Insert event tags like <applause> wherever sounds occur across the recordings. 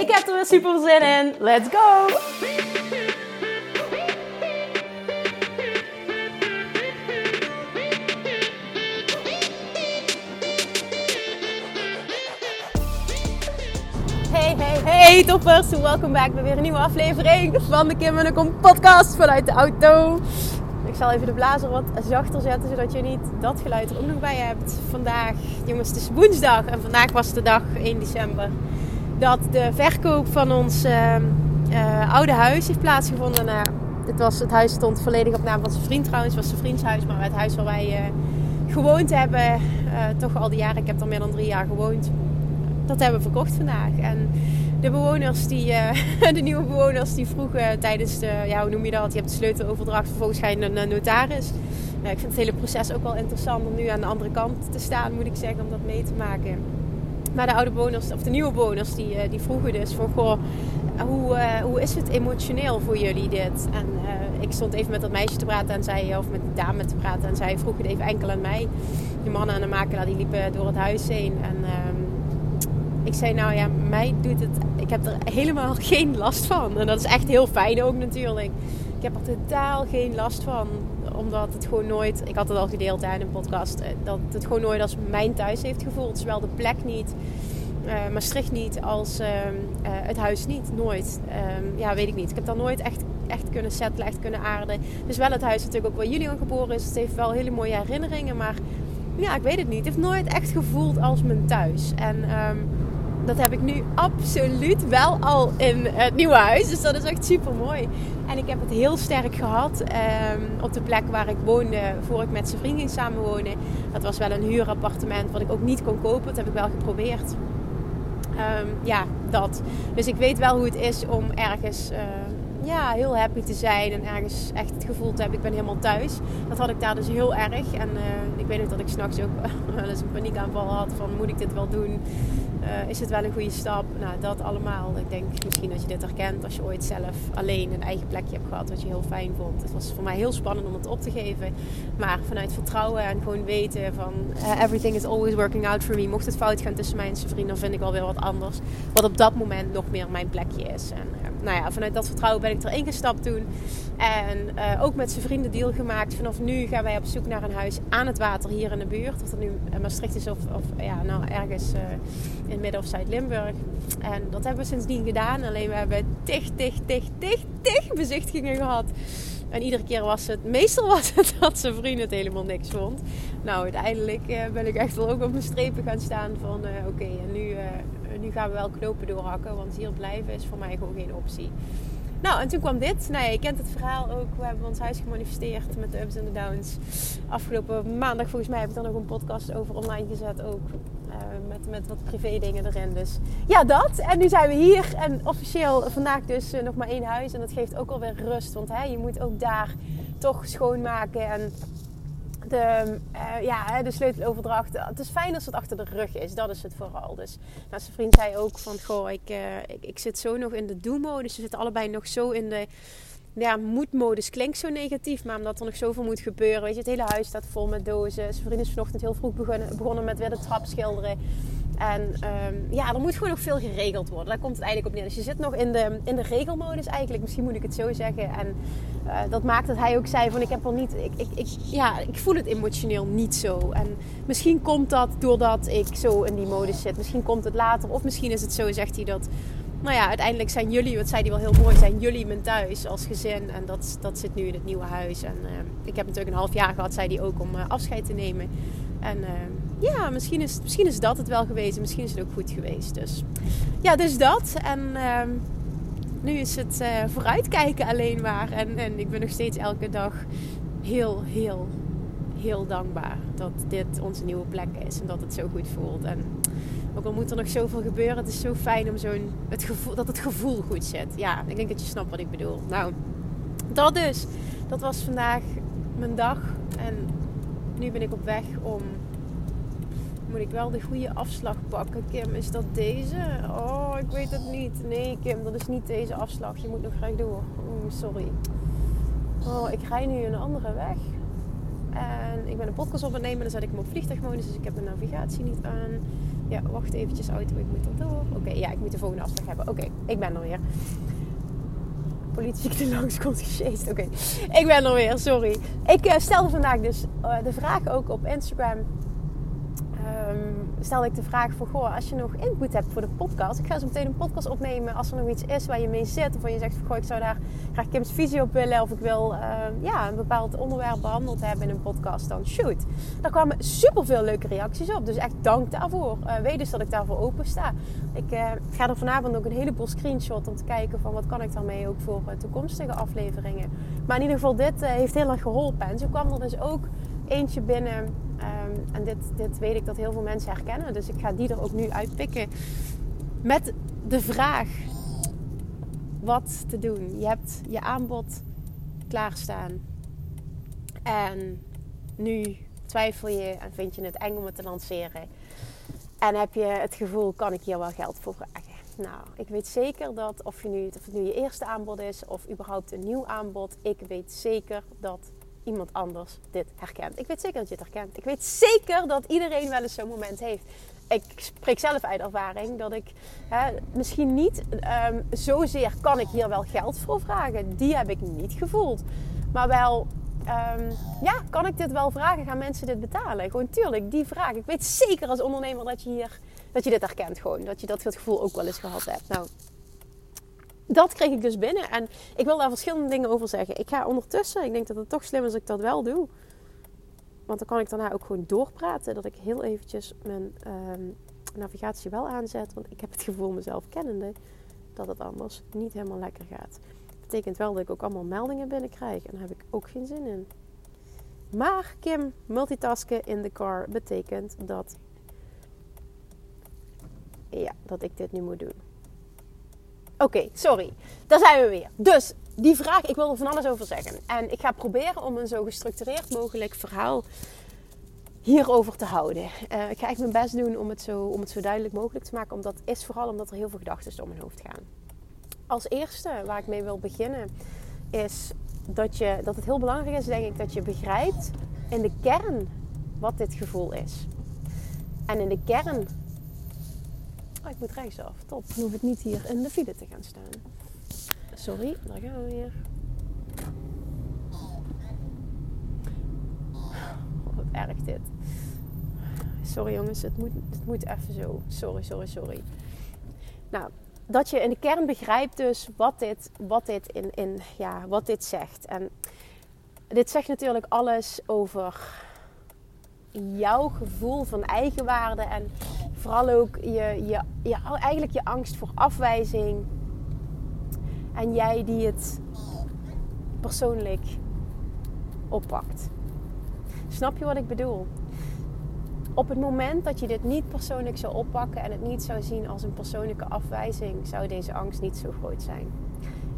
Ik heb er weer super zin in. Let's go! Hey, hey, hey toppers! Welkom bij weer een nieuwe aflevering van de Kim en Kom podcast vanuit de auto. Ik zal even de blazer wat zachter zetten, zodat je niet dat geluid er ook nog bij hebt. Vandaag, jongens, het is woensdag en vandaag was de dag 1 december dat de verkoop van ons uh, uh, oude huis heeft plaatsgevonden. Nou, het, was, het huis stond volledig op naam van zijn vriend trouwens. Het was zijn vriendshuis, maar het huis waar wij uh, gewoond hebben, toch al die jaren, ik heb er meer dan drie jaar gewoond, dat hebben we verkocht vandaag. En de bewoners, die, <laughs> de nieuwe bewoners, die vroegen tijdens de, ja, hoe noem je dat? Je hebt de sleuteloverdracht, vervolgens ga je naar een notaris. ik vind het hele proces ook wel interessant om nu aan de andere kant te staan, moet ik zeggen, om dat mee te maken. Maar de oude bewoners, of de nieuwe bewoners, die, eh, die vroegen dus van goh, hoe, uh, hoe is het emotioneel voor jullie dit? En uh, ik stond even met dat meisje te praten en zij, of met die dame te praten en zij vroeg het even enkel aan mij. Die mannen en de makelaar die liepen door het huis heen. En uh, ik zei nou ja, mij doet het, ik heb er helemaal <laughs> geen last van. En dat is echt heel fijn ook natuurlijk. Ik heb er totaal geen last van omdat het gewoon nooit, ik had het al gedeeld in een podcast, eh, dat het gewoon nooit als mijn thuis heeft gevoeld. Zowel de plek niet, uh, Maastricht niet, als uh, uh, het huis niet. Nooit. Um, ja, weet ik niet. Ik heb daar nooit echt, echt kunnen settelen, echt kunnen aarden. Dus wel het huis natuurlijk ook waar jullie geboren is. Het heeft wel hele mooie herinneringen, maar ja, ik weet het niet. Het heeft nooit echt gevoeld als mijn thuis. En um, dat heb ik nu absoluut wel al in het nieuwe huis. Dus dat is echt super mooi. En ik heb het heel sterk gehad um, op de plek waar ik woonde voor ik met zijn vriend ging samenwonen. Dat was wel een huurappartement wat ik ook niet kon kopen. Dat heb ik wel geprobeerd. Um, ja, dat. Dus ik weet wel hoe het is om ergens uh, ja, heel happy te zijn en ergens echt het gevoel te hebben, ik ben helemaal thuis. Dat had ik daar dus heel erg. En uh, ik weet nog dat ik s'nachts ook <laughs> wel eens een paniekaanval had van moet ik dit wel doen? Uh, is het wel een goede stap? Nou, dat allemaal. Ik denk misschien dat je dit herkent als je ooit zelf alleen een eigen plekje hebt gehad wat je heel fijn vond. Het was voor mij heel spannend om het op te geven. Maar vanuit vertrouwen en gewoon weten van uh, everything is always working out for me. Mocht het fout gaan tussen mij en zijn vriend, dan vind ik wel weer wat anders. Wat op dat moment nog meer mijn plekje is. En uh, nou ja, vanuit dat vertrouwen ben ik er ingestapt toen. En ook met zijn vrienden deal gemaakt. Vanaf nu gaan wij op zoek naar een huis aan het water hier in de buurt. Of dat nu Maastricht is of, of ja, nou ergens in Midden- of Zuid-Limburg. En dat hebben we sindsdien gedaan. Alleen we hebben tig, tig, tig, tig, tig bezichtigingen gehad. En iedere keer was het, meestal was het <laughs> dat zijn vriend het helemaal niks vond. Nou, uiteindelijk uh, ben ik echt wel ook op mijn strepen gaan staan van uh, oké, en nu, uh, nu gaan we wel knopen doorhakken. Want hier blijven is voor mij gewoon geen optie. Nou, en toen kwam dit. Nou je kent het verhaal ook. We hebben ons huis gemanifesteerd met de ups en de downs. Afgelopen maandag volgens mij heb ik dan nog een podcast over online gezet ook. Uh, met, met wat privé dingen erin. Dus ja, dat. En nu zijn we hier. En officieel vandaag dus uh, nog maar één huis. En dat geeft ook alweer rust. Want hè, je moet ook daar toch schoonmaken. En de, uh, ja, de sleuteloverdracht. Het is fijn als het achter de rug is. Dat is het vooral. Dus nou, zijn vriend zei ook van... Goh, ik, uh, ik, zit zo nog in de do-modus. We zitten allebei nog zo in de... Ja, moedmodus klinkt zo negatief. Maar omdat er nog zoveel moet gebeuren. Weet je, het hele huis staat vol met dozen. Zijn vriend is vanochtend heel vroeg begonnen, begonnen met weer de trap schilderen. En um, ja, er moet gewoon nog veel geregeld worden. Daar komt het eigenlijk op neer. Dus je zit nog in de, in de regelmodus eigenlijk. Misschien moet ik het zo zeggen. En uh, dat maakt dat hij ook zei van ik heb er niet... Ik, ik, ja, ik voel het emotioneel niet zo. En misschien komt dat doordat ik zo in die modus zit. Misschien komt het later. Of misschien is het zo, zegt hij dat... Nou ja, uiteindelijk zijn jullie, wat zei hij wel heel mooi, zijn jullie mijn thuis als gezin. En dat, dat zit nu in het nieuwe huis. En uh, ik heb natuurlijk een half jaar gehad, zei hij ook, om uh, afscheid te nemen. En uh, ja, misschien is, misschien is dat het wel geweest. Misschien is het ook goed geweest. Dus ja, dus dat. En uh, nu is het uh, vooruitkijken alleen maar. En, en ik ben nog steeds elke dag heel, heel, heel dankbaar dat dit onze nieuwe plek is. En dat het zo goed voelt. En Ook al moet er nog zoveel gebeuren, het is zo fijn om zo'n, het gevoel, dat het gevoel goed zit. Ja, ik denk dat je snapt wat ik bedoel. Nou, dat dus. Dat was vandaag mijn dag. En nu ben ik op weg om. Moet ik wel de goede afslag pakken? Kim, is dat deze? Oh, ik weet het niet. Nee, Kim, dat is niet deze afslag. Je moet nog rechtdoor. Oh, sorry. Oh, ik rij nu een andere weg. En ik ben een podcast op het nemen. Dan zet ik hem op vliegtuigmodus. Dus ik heb mijn navigatie niet aan. Ja, wacht eventjes auto. Ik moet er door. Oké, ja, ik moet de volgende afslag hebben. Oké, ik ben er weer. Politie <laughs> er langs komt. Oké, ik ben er weer. Sorry. Ik uh, stelde vandaag dus uh, de vraag ook op Instagram stelde ik de vraag voor, goh, als je nog input hebt voor de podcast. Ik ga zo meteen een podcast opnemen als er nog iets is waar je mee zit. Of waar je zegt, goh, ik zou daar graag Kim's visie op willen. Of ik wil uh, ja, een bepaald onderwerp behandeld hebben in een podcast. Dan shoot. Daar kwamen super veel leuke reacties op. Dus echt dank daarvoor. Uh, weet dus dat ik daarvoor open sta. Ik uh, ga er vanavond ook een heleboel screenshot om te kijken van wat kan ik daarmee ook voor toekomstige afleveringen. Maar in ieder geval, dit heeft heel erg geholpen. En zo kwam er dus ook eentje binnen en dit, weet ik dat heel veel mensen herkennen. Dus ik ga die er ook nu uitpikken. Met de vraag: wat te doen? Je hebt je aanbod klaarstaan. En nu twijfel je en vind je het eng om het te lanceren. En heb je het gevoel: kan ik hier wel geld voor vragen? Nou, ik weet zeker dat of, je nu, of het nu je eerste aanbod is of überhaupt een nieuw aanbod, ik weet zeker dat iemand anders dit herkent. Ik weet zeker dat je het herkent. Ik weet zeker dat iedereen wel eens zo'n moment heeft. Ik spreek zelf uit ervaring dat ik hè, misschien niet um, zozeer kan ik hier wel geld voor vragen. Die heb ik niet gevoeld. Maar wel, um, ja, kan ik dit wel vragen? Gaan mensen dit betalen? Gewoon tuurlijk, die vraag. Ik weet zeker als ondernemer dat je hier dat je dit herkent gewoon. Dat je dat gevoel ook wel eens gehad hebt. Nou, dat kreeg ik dus binnen. En ik wil daar verschillende dingen over zeggen. Ik ga ondertussen, ik denk dat het toch slim is dat ik dat wel doe. Want dan kan ik daarna ook gewoon doorpraten. Dat ik heel eventjes mijn ehm, navigatie wel aanzet. Want ik heb het gevoel mezelf kennende dat het anders niet helemaal lekker gaat. Dat betekent wel dat ik ook allemaal meldingen binnenkrijg. En daar heb ik ook geen zin in. Maar Kim, multitasken in de car betekent dat, ja, dat ik dit nu moet doen. Oké, sorry. Daar zijn we weer. Dus die vraag, ik wil er van alles over zeggen. En ik ga proberen om een zo gestructureerd mogelijk verhaal hierover te houden. Uh, ik ga echt mijn best doen om het, zo, om het zo duidelijk mogelijk te maken. Omdat is vooral omdat er heel veel gedachten door mijn hoofd gaan. Als eerste waar ik mee wil beginnen is dat, je, dat het heel belangrijk is, denk ik, dat je begrijpt in de kern wat dit gevoel is. En in de kern Oh, ik moet rechtsaf. Top. Dan hoef ik niet hier in de file te gaan staan. Sorry, daar gaan we weer. wat erg dit. Sorry jongens, het moet, het moet even zo. Sorry, sorry, sorry. Nou, dat je in de kern begrijpt dus wat dit, wat dit, in, in, ja, wat dit zegt. En dit zegt natuurlijk alles over jouw gevoel van eigenwaarde en vooral ook je, je, je, eigenlijk je angst voor afwijzing. En jij die het persoonlijk oppakt. Snap je wat ik bedoel? Op het moment dat je dit niet persoonlijk zou oppakken en het niet zou zien als een persoonlijke afwijzing, zou deze angst niet zo groot zijn.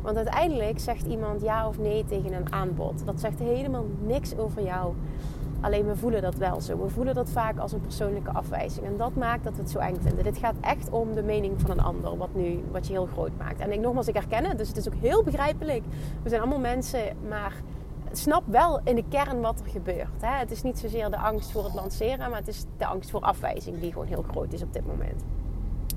Want uiteindelijk zegt iemand ja of nee tegen een aanbod. Dat zegt helemaal niks over jou. Alleen we voelen dat wel zo. We voelen dat vaak als een persoonlijke afwijzing. En dat maakt dat we het zo eng vinden. Dit gaat echt om de mening van een ander, wat, nu, wat je heel groot maakt. En ik nogmaals, ik herken het, dus het is ook heel begrijpelijk. We zijn allemaal mensen, maar snap wel in de kern wat er gebeurt. Hè? Het is niet zozeer de angst voor het lanceren, maar het is de angst voor afwijzing die gewoon heel groot is op dit moment.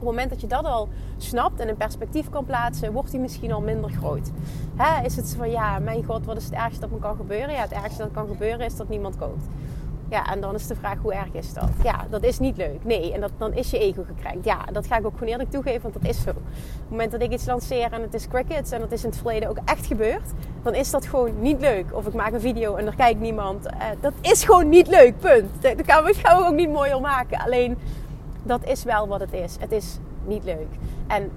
Op het moment dat je dat al snapt en in perspectief kan plaatsen, wordt die misschien al minder groot. Hè? Is het van ja, mijn god, wat is het ergste dat me kan gebeuren? Ja, het ergste dat kan gebeuren is dat niemand koopt. Ja, en dan is de vraag, hoe erg is dat? Ja, dat is niet leuk. Nee, en dat, dan is je ego gekrenkt. Ja, dat ga ik ook gewoon eerlijk toegeven, want dat is zo. Op het moment dat ik iets lanceer en het is crickets... en dat is in het verleden ook echt gebeurd... dan is dat gewoon niet leuk. Of ik maak een video en er kijkt niemand. Uh, dat is gewoon niet leuk, punt. Dat gaan we, gaan we ook niet mooier maken. Alleen dat is wel wat het is. Het is niet leuk. En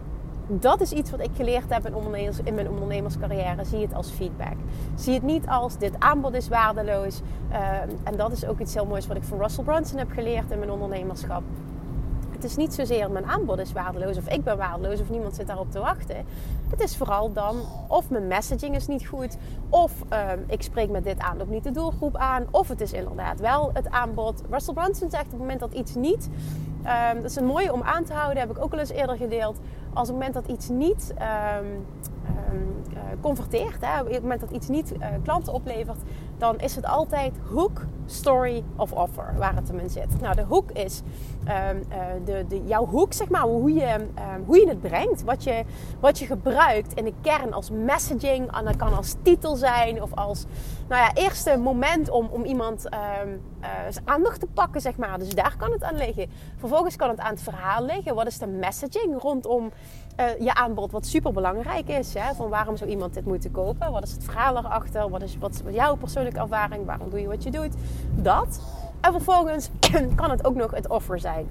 dat is iets wat ik geleerd heb in, ondernemers, in mijn ondernemerscarrière. Zie het als feedback. Zie het niet als dit aanbod is waardeloos. Uh, en dat is ook iets heel moois wat ik van Russell Brunson heb geleerd in mijn ondernemerschap. Het is niet zozeer mijn aanbod is waardeloos of ik ben waardeloos of niemand zit daarop te wachten. Het is vooral dan of mijn messaging is niet goed, of ehm, ik spreek met dit aanbod niet de doelgroep aan, of het is inderdaad wel het aanbod. Russell Brunson zegt op het moment dat iets niet, um, dat is een mooie om aan te houden, heb ik ook al eens eerder gedeeld. Als op het moment dat iets niet um, uh, converteert, hè, op het moment dat iets niet uh, klanten oplevert, dan is het altijd hook, story of offer waar het hem in zit. Nou, de hook is um, uh, de, de, jouw hoek, zeg maar, hoe je, um, hoe je het brengt. Wat je, wat je gebruikt in de kern als messaging. En dat kan als titel zijn of als nou ja, eerste moment om, om iemand um, aandacht te pakken, zeg maar. Dus daar kan het aan liggen. Vervolgens kan het aan het verhaal liggen. Wat is de messaging rondom uh, je aanbod, wat super belangrijk is? Hè? Van waarom zou iemand dit moeten kopen? Wat is het verhaal erachter? Wat is, wat is jouw ervaring? Waarom doe je wat je doet? Dat. En vervolgens <clears throat> kan het ook nog het offer zijn.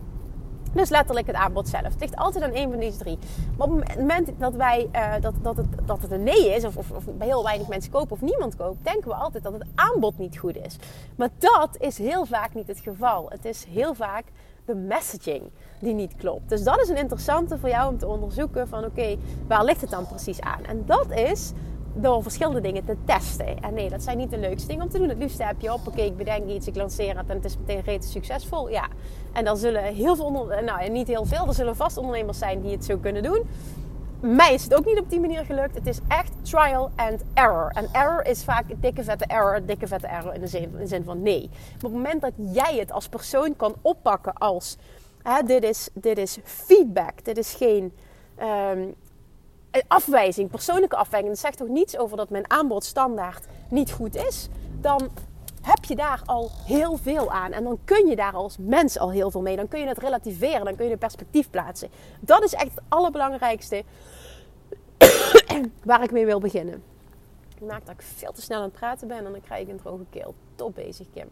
Dus letterlijk het aanbod zelf. Het ligt altijd aan één van deze drie. Maar op het moment dat, wij, uh, dat, dat, het, dat het een nee is, of, of, of, bij heel weinig mensen kopen of niemand koopt, denken we altijd dat het aanbod niet goed is. Maar dat is heel vaak niet het geval. Het is heel vaak de messaging die niet klopt. Dus dat is een interessante voor jou om te onderzoeken van oké, waar ligt het dan precies aan? En dat is door verschillende dingen te testen. En nee, dat zijn niet de leukste dingen om te doen. Het liefste heb je op, oké, ik bedenk iets, ik lanceer het en het is meteen reeds succesvol. Ja, en dan zullen heel veel, onder, nou niet heel veel, er zullen vast ondernemers zijn die het zo kunnen doen. Mij is het ook niet op die manier gelukt. Het is echt trial and error. En error is vaak dikke vette error, dikke vette error in de zin, van nee. Maar op het moment dat jij het als persoon kan oppakken als... Hè, dit, is, dit is feedback, dit is geen... Um, afwijzing, persoonlijke afwijzing. Dat zegt toch niets over dat mijn aanbod standaard niet goed is. Dan heb je daar al heel veel aan. En dan kun je daar als mens al heel veel mee. Dan kun je het relativeren. Dan kun je het perspectief plaatsen. Dat is echt het allerbelangrijkste <coughs> waar ik mee wil beginnen. Ik maak dat ik veel te snel aan het praten ben en dan krijg ik een droge keel. Top bezig, Kim.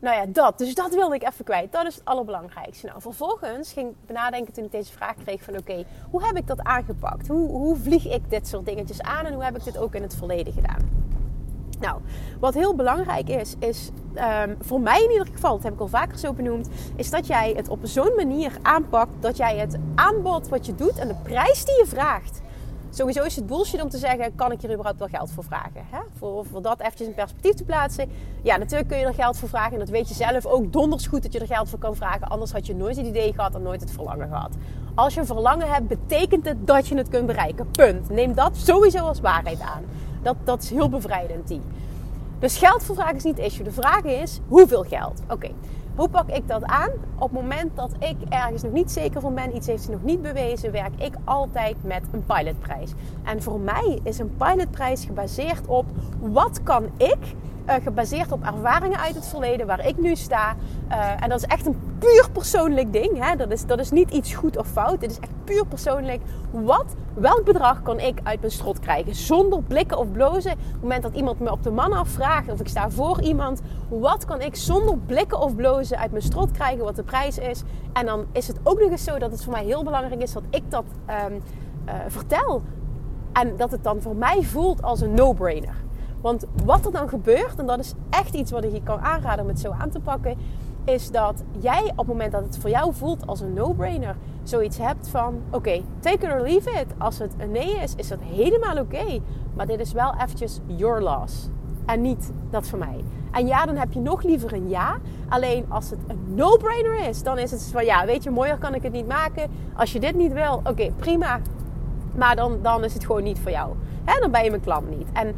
Nou ja, dat. Dus dat wilde ik even kwijt. Dat is het allerbelangrijkste. Nou, vervolgens ging ik nadenken toen ik deze vraag kreeg van... oké, hoe heb ik dat aangepakt? Hoe, hoe vlieg ik dit soort dingetjes aan? En hoe heb ik dit ook in het verleden gedaan? Nou, wat heel belangrijk is, is um, voor mij in ieder geval, dat heb ik al vaker zo benoemd, is dat jij het op zo'n manier aanpakt dat jij het aanbod wat je doet en de prijs die je vraagt. Sowieso is het bullshit om te zeggen, kan ik hier überhaupt wel geld voor vragen? Hè? Voor, voor dat eventjes in perspectief te plaatsen. Ja, natuurlijk kun je er geld voor vragen. En dat weet je zelf ook donders goed dat je er geld voor kan vragen. Anders had je nooit het idee gehad en nooit het verlangen gehad. Als je een verlangen hebt, betekent het dat je het kunt bereiken. Punt. Neem dat sowieso als waarheid aan. Dat, dat is heel bevrijdend, die. Dus geld voor vragen is niet issue. De vraag is, hoeveel geld? Oké. Hoe pak ik dat aan? Op het moment dat ik ergens nog niet zeker van ben, iets heeft zich nog niet bewezen, werk ik altijd met een pilotprijs. En voor mij is een pilotprijs gebaseerd op wat kan ik uh, gebaseerd op ervaringen uit het verleden waar ik nu sta. Uh, en dat is echt een puur persoonlijk ding. Hè? Dat, is, dat is niet iets goed of fout. Het is echt puur persoonlijk. Wat, welk bedrag kan ik uit mijn strot krijgen? Zonder blikken of blozen. Op het moment dat iemand me op de man afvraagt of ik sta voor iemand. Wat kan ik zonder blikken of blozen uit mijn strot krijgen wat de prijs is? En dan is het ook nog eens zo dat het voor mij heel belangrijk is dat ik dat um, uh, vertel. En dat het dan voor mij voelt als een no-brainer. Want wat er dan gebeurt, en dat is echt iets wat ik je kan aanraden om het zo aan te pakken, is dat jij op het moment dat het voor jou voelt als een no-brainer, zoiets hebt van: oké, take it or leave it. Als het een nee is, is dat helemaal oké. Maar dit is wel eventjes your loss. En niet dat van mij. En ja, dan heb je nog liever een ja. Alleen als het een no-brainer is, dan is het van ja, weet je, mooier kan ik het niet maken. Als je dit niet wil, oké, prima. Maar dan, dan is het gewoon niet voor jou. Hè, dan ben je mijn klant niet. En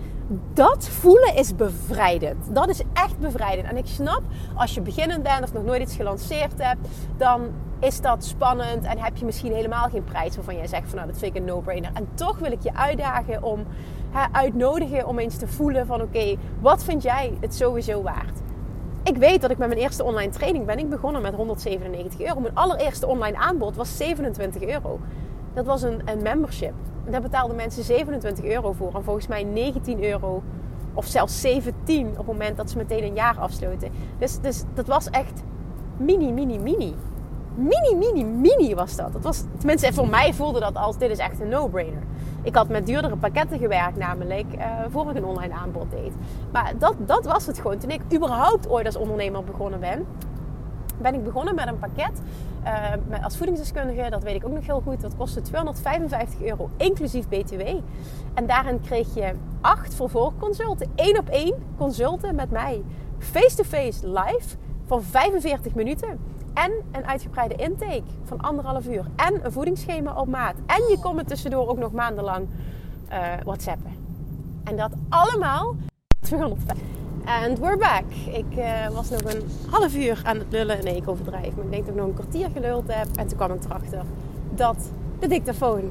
dat voelen is bevrijdend. Dat is echt bevrijdend. En ik snap, als je beginnend bent of nog nooit iets gelanceerd hebt, dan is dat spannend en heb je misschien helemaal geen prijs waarvan jij zegt van nou, dat vind ik een no-brainer. En toch wil ik je uitdagen om, hè, uitnodigen om eens te voelen van oké, wat vind jij het sowieso waard? Ik weet dat ik met mijn eerste online training ben ik begonnen met 197 euro. Mijn allereerste online aanbod was 27 euro. Dat was een, een membership. Daar betaalden mensen 27 euro voor. En volgens mij 19 euro of zelfs 17 op het moment dat ze meteen een jaar afsloten. Dus, dus dat was echt mini, mini, mini. Mini, mini, mini was dat. dat was, tenminste, voor mij voelde dat als dit is echt een no-brainer. Ik had met duurdere pakketten gewerkt, namelijk uh, voor ik een online aanbod deed. Maar dat, dat was het gewoon. Toen ik überhaupt ooit als ondernemer begonnen ben, ben ik begonnen met een pakket uh, als voedingsdeskundige. Dat weet ik ook nog heel goed. Dat kostte 255 euro, inclusief BTW. En daarin kreeg je acht vervolgconsulten. één op één consulten met mij. Face-to-face live van 45 minuten. En een uitgebreide intake van anderhalf uur. En een voedingsschema op maat. En je kon me tussendoor ook nog maandenlang uh, whatsappen. En dat allemaal <laughs> 250. And we're back. Ik uh, was nog een half uur aan het lullen. Nee, ik overdrijf. Maar ik denk dat ik nog een kwartier geluld heb. En toen kwam ik erachter dat de dictafoon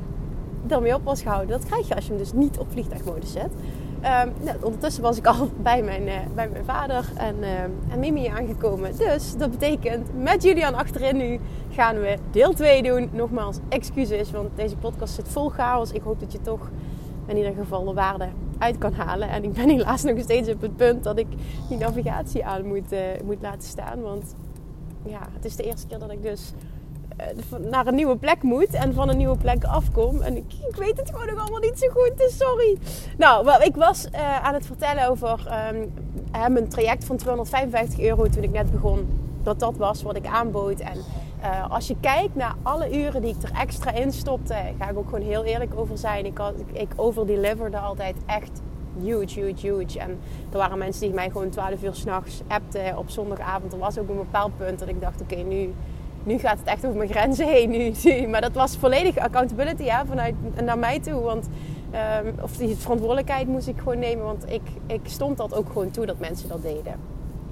ermee op was gehouden. Dat krijg je als je hem dus niet op vliegtuigmodus zet. Um, nou, ondertussen was ik al <laughs> bij mijn, uh, bij mijn vader en, uh, en Mimi aangekomen. Dus dat betekent met Julian achterin nu gaan we deel 2 doen. Nogmaals, excuses, want deze podcast zit vol chaos. Ik hoop dat je toch in ieder geval de waarde uit kan halen. En ik ben helaas nog steeds op het punt dat ik die navigatie aan moet, uh, moet laten staan. Want ja, het is de eerste keer dat ik dus uh, naar een nieuwe plek moet en van een nieuwe plek afkom. En ik, ik weet het gewoon nog allemaal niet zo goed, dus sorry. Nou, ik was uh, aan het vertellen over um, mijn traject van 255 euro toen ik net begon. Dat dat was wat ik aanbood. En uh, als je kijkt naar alle uren die ik er extra in stopte, ga ik ook gewoon heel eerlijk over zijn. Ik, ik, overdeliverde altijd echt huge, huge, huge. En er waren mensen die mij gewoon 12 uur s'nachts appten op zondagavond. Er was ook een bepaald punt dat ik dacht, oké, nu, nu gaat het echt over mijn grenzen heen. Nu. <laughs> Maar dat was volledig accountability ja, vanuit naar mij toe. Want, um, of die verantwoordelijkheid moest ik gewoon nemen. Want ik, ik stond dat ook gewoon toe dat mensen dat deden.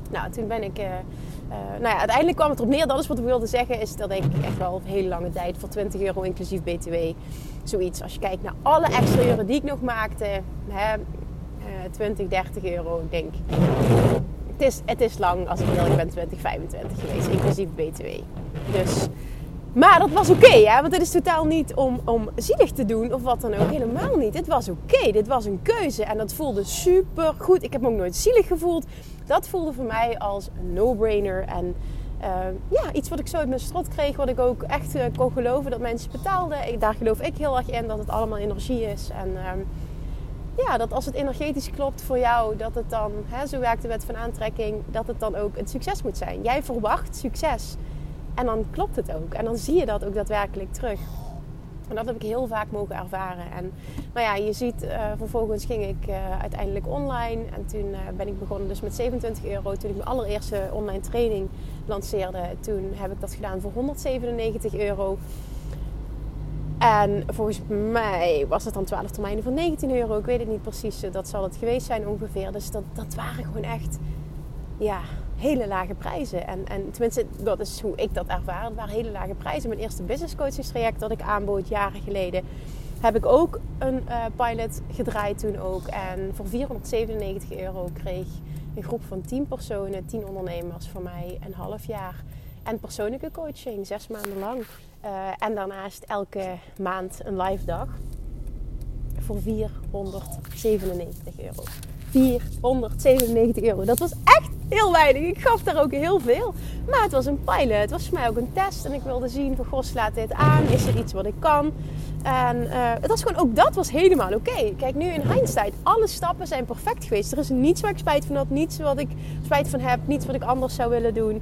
Nou, toen ben ik... Uh, nou ja, uiteindelijk kwam het erop neer. Dat is wat ik wilde zeggen. Is dat ik echt wel een hele lange tijd voor 20 euro inclusief BTW. Zoiets. Als je kijkt naar alle extra uren die ik nog maakte. Hè, uh, 20, 30 euro. Ik denk. Het is, het is lang als ik wil. Ik ben 20, 25 geweest. Inclusief BTW. Dus. Maar dat was oké, want het is totaal niet om, om zielig te doen of wat dan ook. Helemaal niet. Dit was oké. Dit was een keuze. En dat voelde super goed. Ik heb me ook nooit zielig gevoeld dat voelde voor mij als een no-brainer. En uh, ja, iets wat ik zo uit mijn strot kreeg, wat ik ook echt uh, kon geloven dat mensen betaalden. Ik, daar geloof ik heel erg in dat het allemaal energie is. En uh, ja, dat als het energetisch klopt voor jou, dat het dan, hè, zo werkt de wet van aantrekking, dat het dan ook een succes moet zijn. Jij verwacht succes. En dan klopt het ook. En dan zie je dat ook daadwerkelijk terug. En dat heb ik heel vaak mogen ervaren. En nou ja, je ziet, uh, vervolgens ging ik uh, uiteindelijk online. En toen uh, ben ik begonnen dus met 27 euro. Toen ik mijn allereerste online training lanceerde, toen heb ik dat gedaan voor 197 euro. En volgens mij was het dan 12 termijnen van 19 euro. Ik weet het niet precies. Dat zal het geweest zijn ongeveer. Dus dat, dat waren gewoon echt, ja, hele lage prijzen. En, en tenminste, dat is hoe ik dat ervaar. Het waren hele lage prijzen. Mijn eerste business coachingstraject dat ik aanbood jaren geleden... heb ik ook een uh, pilot gedraaid toen ook. En voor 497 euro kreeg een groep van 10 personen, 10 ondernemers van mij een half jaar. En persoonlijke coaching, zes maanden lang. Uh, en daarnaast elke maand een live dag voor 497 euro. 497 euro. Dat was echt heel weinig. Ik gaf daar ook heel veel. Maar het was een pilot. Het was voor mij ook een test. En ik wilde zien van, goh, slaat dit aan? Is er iets wat ik kan? En uh, het was gewoon, ook dat was helemaal oké. Kijk, nu in hindsight, alle stappen zijn perfect geweest. Er is niets waar ik spijt van had. Niets wat ik spijt van heb. Niets wat ik anders zou willen doen.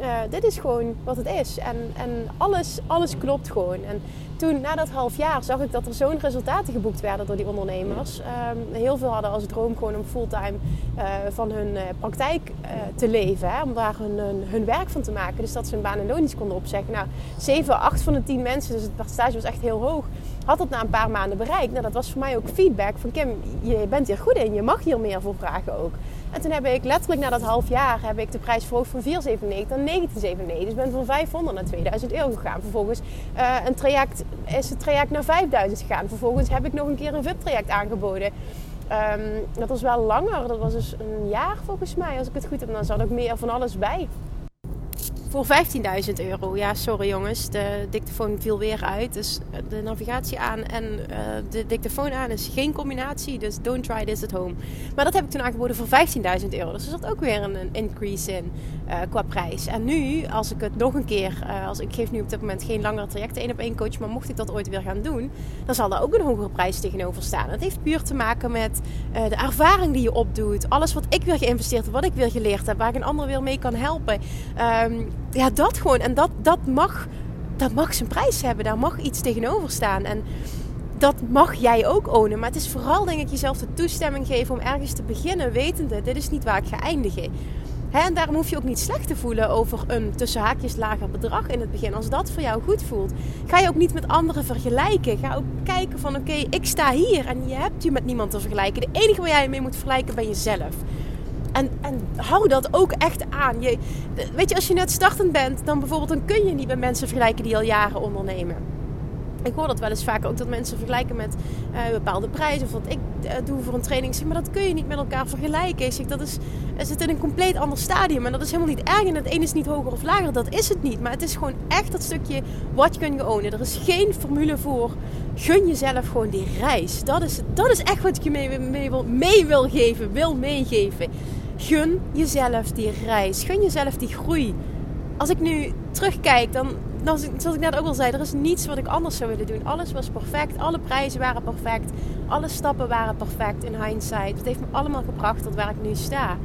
Uh, dit is gewoon wat het is. En, en alles, alles klopt gewoon. En toen, na dat half jaar, zag ik dat er zo'n resultaten geboekt werden door die ondernemers. Um, heel veel hadden als droom gewoon om fulltime uh, van hun uh, praktijk te leven. Hè, om daar hun, hun, werk van te maken. Dus dat ze hun baan en niet konden opzeggen. Nou, 7, 8 van de 10 mensen, dus het percentage was echt heel hoog, had dat na een paar maanden bereikt. Nou, dat was voor mij ook feedback van Kim, je bent hier goed in. Je mag hier meer voor vragen ook. En toen heb ik letterlijk na dat half jaar heb ik de prijs verhoogd van 4,97 naar 19,97. Dus ben van 500 naar 2000 euro gegaan. Vervolgens uh, een traject, is het traject naar 5000 gegaan. Vervolgens heb ik nog een keer een VIP-traject aangeboden. Um, dat was wel langer. Dat was dus een jaar volgens mij. Als ik het goed heb, dan zat ook meer van alles bij voor 15.000 euro. Ja, sorry jongens, de dictafoon viel weer uit. Dus eh, de navigatie aan en uh, de dictafoon aan is geen combinatie. Dus don't try this at home. Maar dat heb ik toen aangeboden voor 15.000 euro. Dus er zat ook weer een, een increase in uh, qua prijs. En nu, als ik het nog een keer, uh, als ik geef nu op dit moment geen langere trajecten één op één coach, maar mocht ik dat ooit weer gaan doen, dan zal daar ook een hogere prijs tegenover staan. Het heeft puur te maken met de ervaring die je opdoet, alles wat ik weer geïnvesteerd heb, wat ik weer geleerd heb, waar ik een ander weer mee kan helpen. Um, ja, dat gewoon. En dat, dat, mag, dat mag zijn prijs hebben. Daar mag iets tegenover staan. En dat mag jij ook ownen. Maar het is vooral, denk ik, jezelf de toestemming geven om ergens te beginnen, wetende: dit is niet waar ik ga eindigen. en daarom hoef je ook niet slecht te voelen over een tussen haakjes lager bedrag in het begin. Als dat voor jou goed voelt, ga je ook niet met anderen vergelijken. Ga ook kijken van oké, ik sta hier en je hebt je met niemand te vergelijken. De enige waar jij mee moet vergelijken ben jezelf. En, en hou dat ook echt aan. Je, weet je, als je net startend bent, dan bijvoorbeeld, dan kun je niet met mensen vergelijken die al jaren ondernemen. Ik hoor dat wel eens vaak ook dat mensen vergelijken met uh, bepaalde prijzen of wat ik uh, doe voor een training. zeg, maar dat kun je niet met elkaar vergelijken. Dat is, in een compleet ander stadium. En dat is helemaal niet erg. En het ene is niet hoger of lager. Dat is het niet. Maar het is gewoon echt dat stukje wat kun je ownen. Er is geen formule voor. Gun jezelf gewoon die reis. Dat is, dat is echt wat ik je mee, mee, wil, mee wil geven, wil meegeven. Gun jezelf die reis. Gun jezelf die groei. Als ik nu terugkijk, dan, dan, zoals ik net ook al zei, er is niets wat ik anders zou willen doen. Alles was perfect. Alle prijzen waren perfect. Alle stappen waren perfect in hindsight. Het heeft me allemaal gebracht tot waar ik nu sta.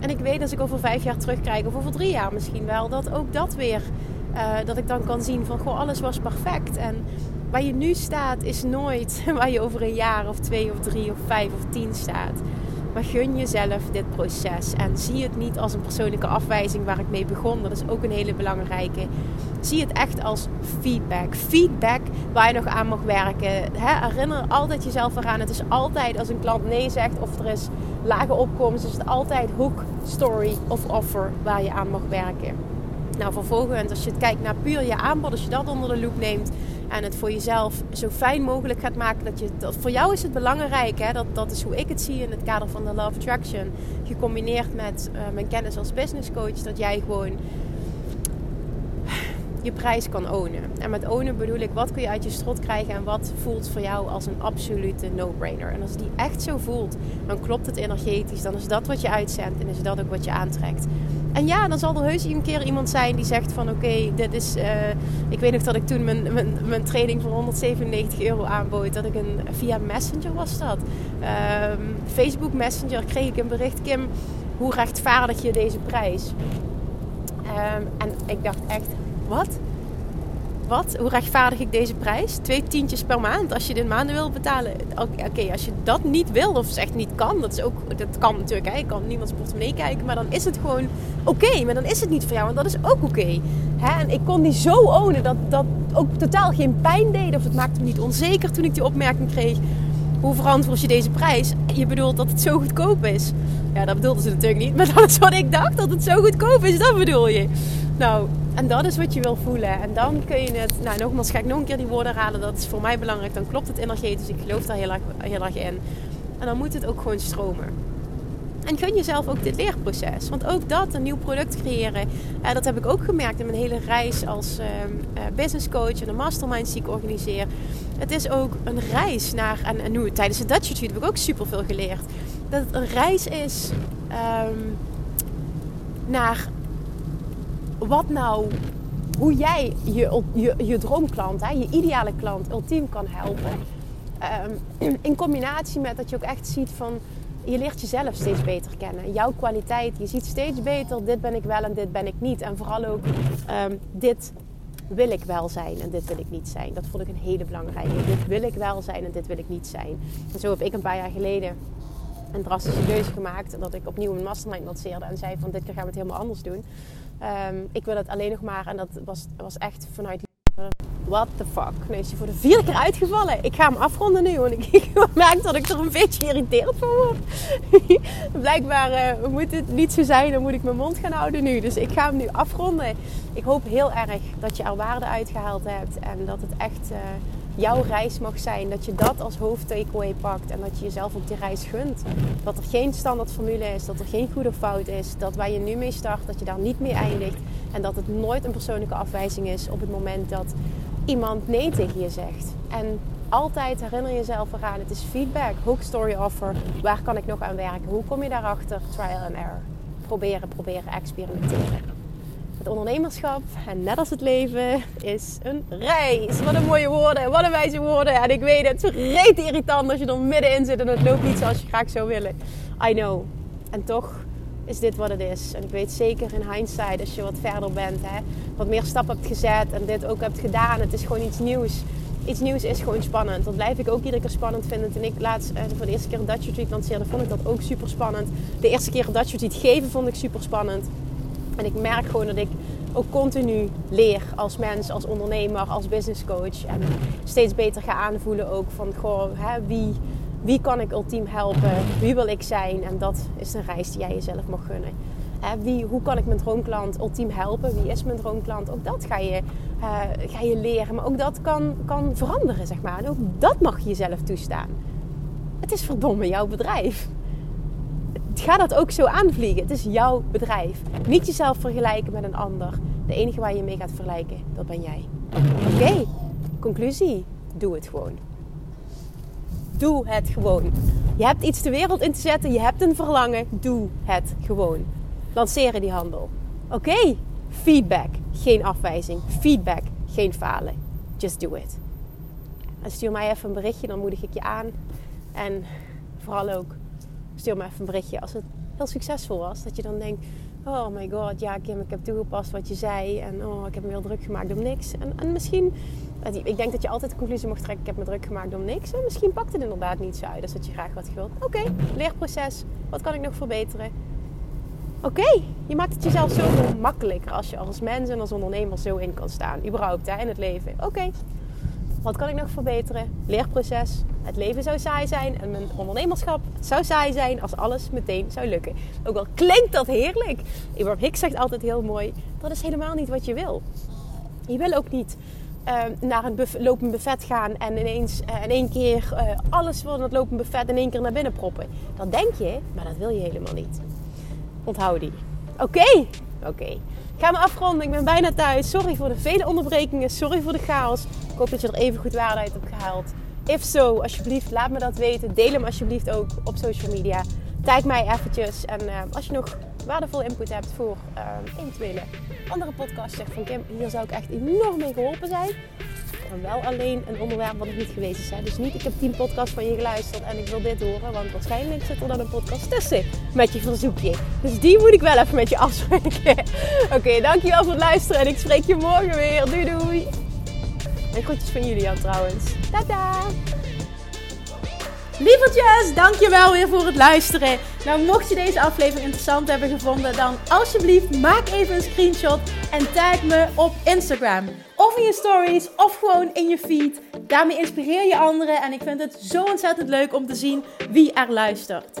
En ik weet als ik over vijf jaar terugkijk, of over drie jaar misschien wel, dat ook dat weer, uh, dat ik dan kan zien van, goh, alles was perfect. En waar je nu staat, is nooit <laughs> waar je over een jaar of twee of drie of vijf of tien staat. Maar gun jezelf dit proces. En zie het niet als een persoonlijke afwijzing waar ik mee begon. Dat is ook een hele belangrijke. Zie het echt als feedback. Feedback waar je nog aan mag werken. herinner altijd jezelf eraan. Het is altijd als een klant nee zegt of er is lage opkomst. Is het altijd hook, story of offer waar je aan mag werken. Nou, vervolgens, als je het kijkt naar puur je aanbod, als je dat onder de loep neemt, en het voor jezelf zo fijn mogelijk gaat maken. Dat je, dat, voor jou is het belangrijk, hè, dat, dat is hoe ik het zie in het kader van de Love Attraction. Gecombineerd met uh, mijn kennis als business coach, dat jij gewoon je prijs kan ownen. En met ownen bedoel ik, wat kun je uit je strot krijgen en wat voelt voor jou als een absolute no-brainer. En als die echt zo voelt, dan klopt het energetisch, dan is dat wat je uitzendt en is dat ook wat je aantrekt. En ja, dan zal er heus een keer iemand zijn die zegt van oké, dit is... Uh, ik weet nog dat ik toen mijn, mijn, mijn training van 197 euro aanbood. Dat ik een, via Messenger was dat. Um, Facebook Messenger kreeg ik een bericht. Kim, hoe rechtvaardig je deze prijs? Um, en ik dacht echt, wat? Wat? Hoe rechtvaardig ik deze prijs? Twee tientjes per maand als je dit maanden wil betalen. Oké, als je dat niet wil of zegt niet kan, dat is ook, dat kan natuurlijk. Hè? Ik kan niemands portemonnee kijken, maar dan is het gewoon oké. maar dan is het niet voor jou, en dat is ook oké. En ik kon die zo ownen dat dat ook totaal geen pijn deed of het maakte me niet onzeker toen ik die opmerking kreeg. Hoe verantwoord je deze prijs? Je bedoelt dat het zo goedkoop is. Ja, dat bedoelde ze natuurlijk niet, <laughs> maar dat is wat ik dacht, dat het zo goedkoop is, dat bedoel je. Nou, en dat is wat je wil voelen. En dan kun je het, nou nogmaals ga ik nog een keer die woorden halen. Dat is voor mij belangrijk. Dan klopt het energetisch. Ik geloof daar heel erg, heel erg in. En dan moet het ook gewoon stromen. En gun jezelf ook dit leerproces. Want ook dat, een nieuw product creëren, eh, dat heb ik ook gemerkt in mijn hele reis als uh, business coach en een mastermind die ik organiseer. Het is ook een reis naar, en, nu tijdens de Dutch Retreat heb ik ook super veel geleerd. Dat het een reis is um, naar wat nou, hoe jij je, je, je droomklant, hè, je ideale klant, ultiem kan helpen. Um, in combinatie met dat je ook echt ziet van, je leert jezelf steeds beter kennen. Jouw kwaliteit, je ziet steeds beter, dit ben ik wel en dit ben ik niet. En vooral ook, um, dit wil ik wel zijn en dit wil ik niet zijn. Dat vond ik een hele belangrijke. Dit wil ik wel zijn en dit wil ik niet zijn. En zo heb ik een paar jaar geleden een drastische keuze gemaakt. Dat ik opnieuw een mastermind lanceerde en zei van dit keer gaan we het helemaal anders doen. Um, ik wil het alleen nog maar. En dat was, was echt vanuit. What the fuck? Nu is hij voor de vierde keer uitgevallen. Ik ga hem afronden nu. Want ik, <laughs> merk dat ik er een beetje geïrriteerd van word. <laughs> Blijkbaar uh, moet het niet zo zijn. Dan moet ik mijn mond gaan houden nu. Dus ik ga hem nu afronden. Ik hoop heel erg dat je er waarde uitgehaald hebt. En dat het echt... Uh, jouw reis mag zijn. Dat je dat als hoofdtakeaway pakt en dat je jezelf ook die reis gunt. Dat er geen standaard formule is, dat er geen goede fout is. Dat waar je nu mee start, dat je daar niet mee eindigt. En dat het nooit een persoonlijke afwijzing is op het moment dat iemand nee tegen je zegt. En altijd herinner jezelf eraan, het is feedback, hook story offer. Waar kan ik nog aan werken? Hoe kom je daarachter? Trial and error. Proberen, proberen, experimenteren. Het ondernemerschap, en net als het leven, is een reis. Wat een mooie woorden, wat een wijze woorden. En ik weet het, het is reet irritant als je er middenin zit en het loopt niet zoals je graag zou willen. I know. En toch is dit wat het is. En ik weet zeker in hindsight, als je wat verder bent, hè, wat meer stappen hebt gezet en dit ook hebt gedaan, het is gewoon iets nieuws. Iets nieuws is gewoon spannend. Dat blijf ik ook iedere keer spannend vinden. Toen ik laatst uh, voor de eerste keer een Dutch Retreat lanceerde, vond ik dat ook super spannend. De eerste keer een Dutch Retreat geven vond ik super spannend. En ik merk gewoon dat ik ook continu leer als mens, als ondernemer, als business coach. En steeds beter ga aanvoelen ook van goh, hè, wie, wie kan ik ultiem helpen? Wie wil ik zijn? En dat is een reis die jij jezelf mag gunnen. Hè, wie, hoe kan ik mijn droomklant ultiem helpen? Wie is mijn droomklant? Ook dat ga je, uh, ga je leren. Maar ook dat kan, kan veranderen, zeg maar. En ook dat mag je jezelf toestaan. Het is verdomme jouw bedrijf ga dat ook zo aanvliegen. Het is jouw bedrijf. Niet jezelf vergelijken met een ander. De enige waar je mee gaat vergelijken, dat ben jij. Oké, conclusie. Doe het gewoon. Doe het gewoon. Je hebt iets de wereld in te zetten. Je hebt een verlangen. Doe het gewoon. Lanceren die handel. Oké, feedback. Geen afwijzing. Feedback. Geen falen. Just do it. En stuur mij even een berichtje, dan moedig ik je aan. En vooral ook stuur me even een berichtje als het heel succesvol was. Dat je dan denkt, oh my god, ja Kim, ik heb toegepast wat je zei. En oh, ik heb me heel druk gemaakt om niks. En, en misschien, ik denk dat je altijd de conclusie mag trekken, ik heb me druk gemaakt om niks. En misschien pakt het inderdaad niet zo uit als dat je graag wat wilt. Oké, leerproces. Wat kan ik nog verbeteren? Oké, je maakt het jezelf zoveel makkelijker als je als mens en als ondernemer zo in kan staan. Überhaupt hè, in het leven. Oké, wat kan ik nog verbeteren? Leerproces. Het leven zou saai zijn en mijn ondernemerschap zou saai zijn als alles meteen zou lukken. Ook al klinkt dat heerlijk. Abraham Hicks zegt altijd heel mooi: dat is helemaal niet wat je wil. Je wil ook niet uh, naar een lopend buffet gaan en ineens uh, in één keer uh, alles van het lopend buffet in één keer naar binnen proppen. Dat denk je, maar dat wil je helemaal niet. Onthoud die. Oké, oké. Okay. Ga me afronden, ik ben bijna thuis. Sorry voor de vele onderbrekingen, sorry voor de chaos hoop dat je er even goed waarde uit hebt gehaald. If so, alsjeblieft, laat me dat weten. Deel hem alsjeblieft ook op social media. Tag mij eventjes. En uh, als je nog waardevolle input hebt voor uh, eventuele andere podcasts, zeg van Kim, hier zou ik echt enorm mee geholpen zijn. Maar wel alleen een onderwerp wat ik niet geweest is. Hè. Dus niet, ik heb tien podcasts van je geluisterd en ik wil dit horen. Want waarschijnlijk zit er dan een podcast tussen met je verzoekje. Dus die moet ik wel even met je afspreken. <laughs> Oké, dankjewel voor het luisteren en ik spreek je morgen weer. Doei doei! En groetjes van Julian trouwens. Tada! Lievertjes, dankjewel weer voor het luisteren. Nou, mocht je deze aflevering interessant hebben gevonden, dan alsjeblieft maak even een screenshot en tag me op Instagram. Of in je stories, of gewoon in je feed. Daarmee inspireer je anderen en ik vind het zo ontzettend leuk om te zien wie er luistert.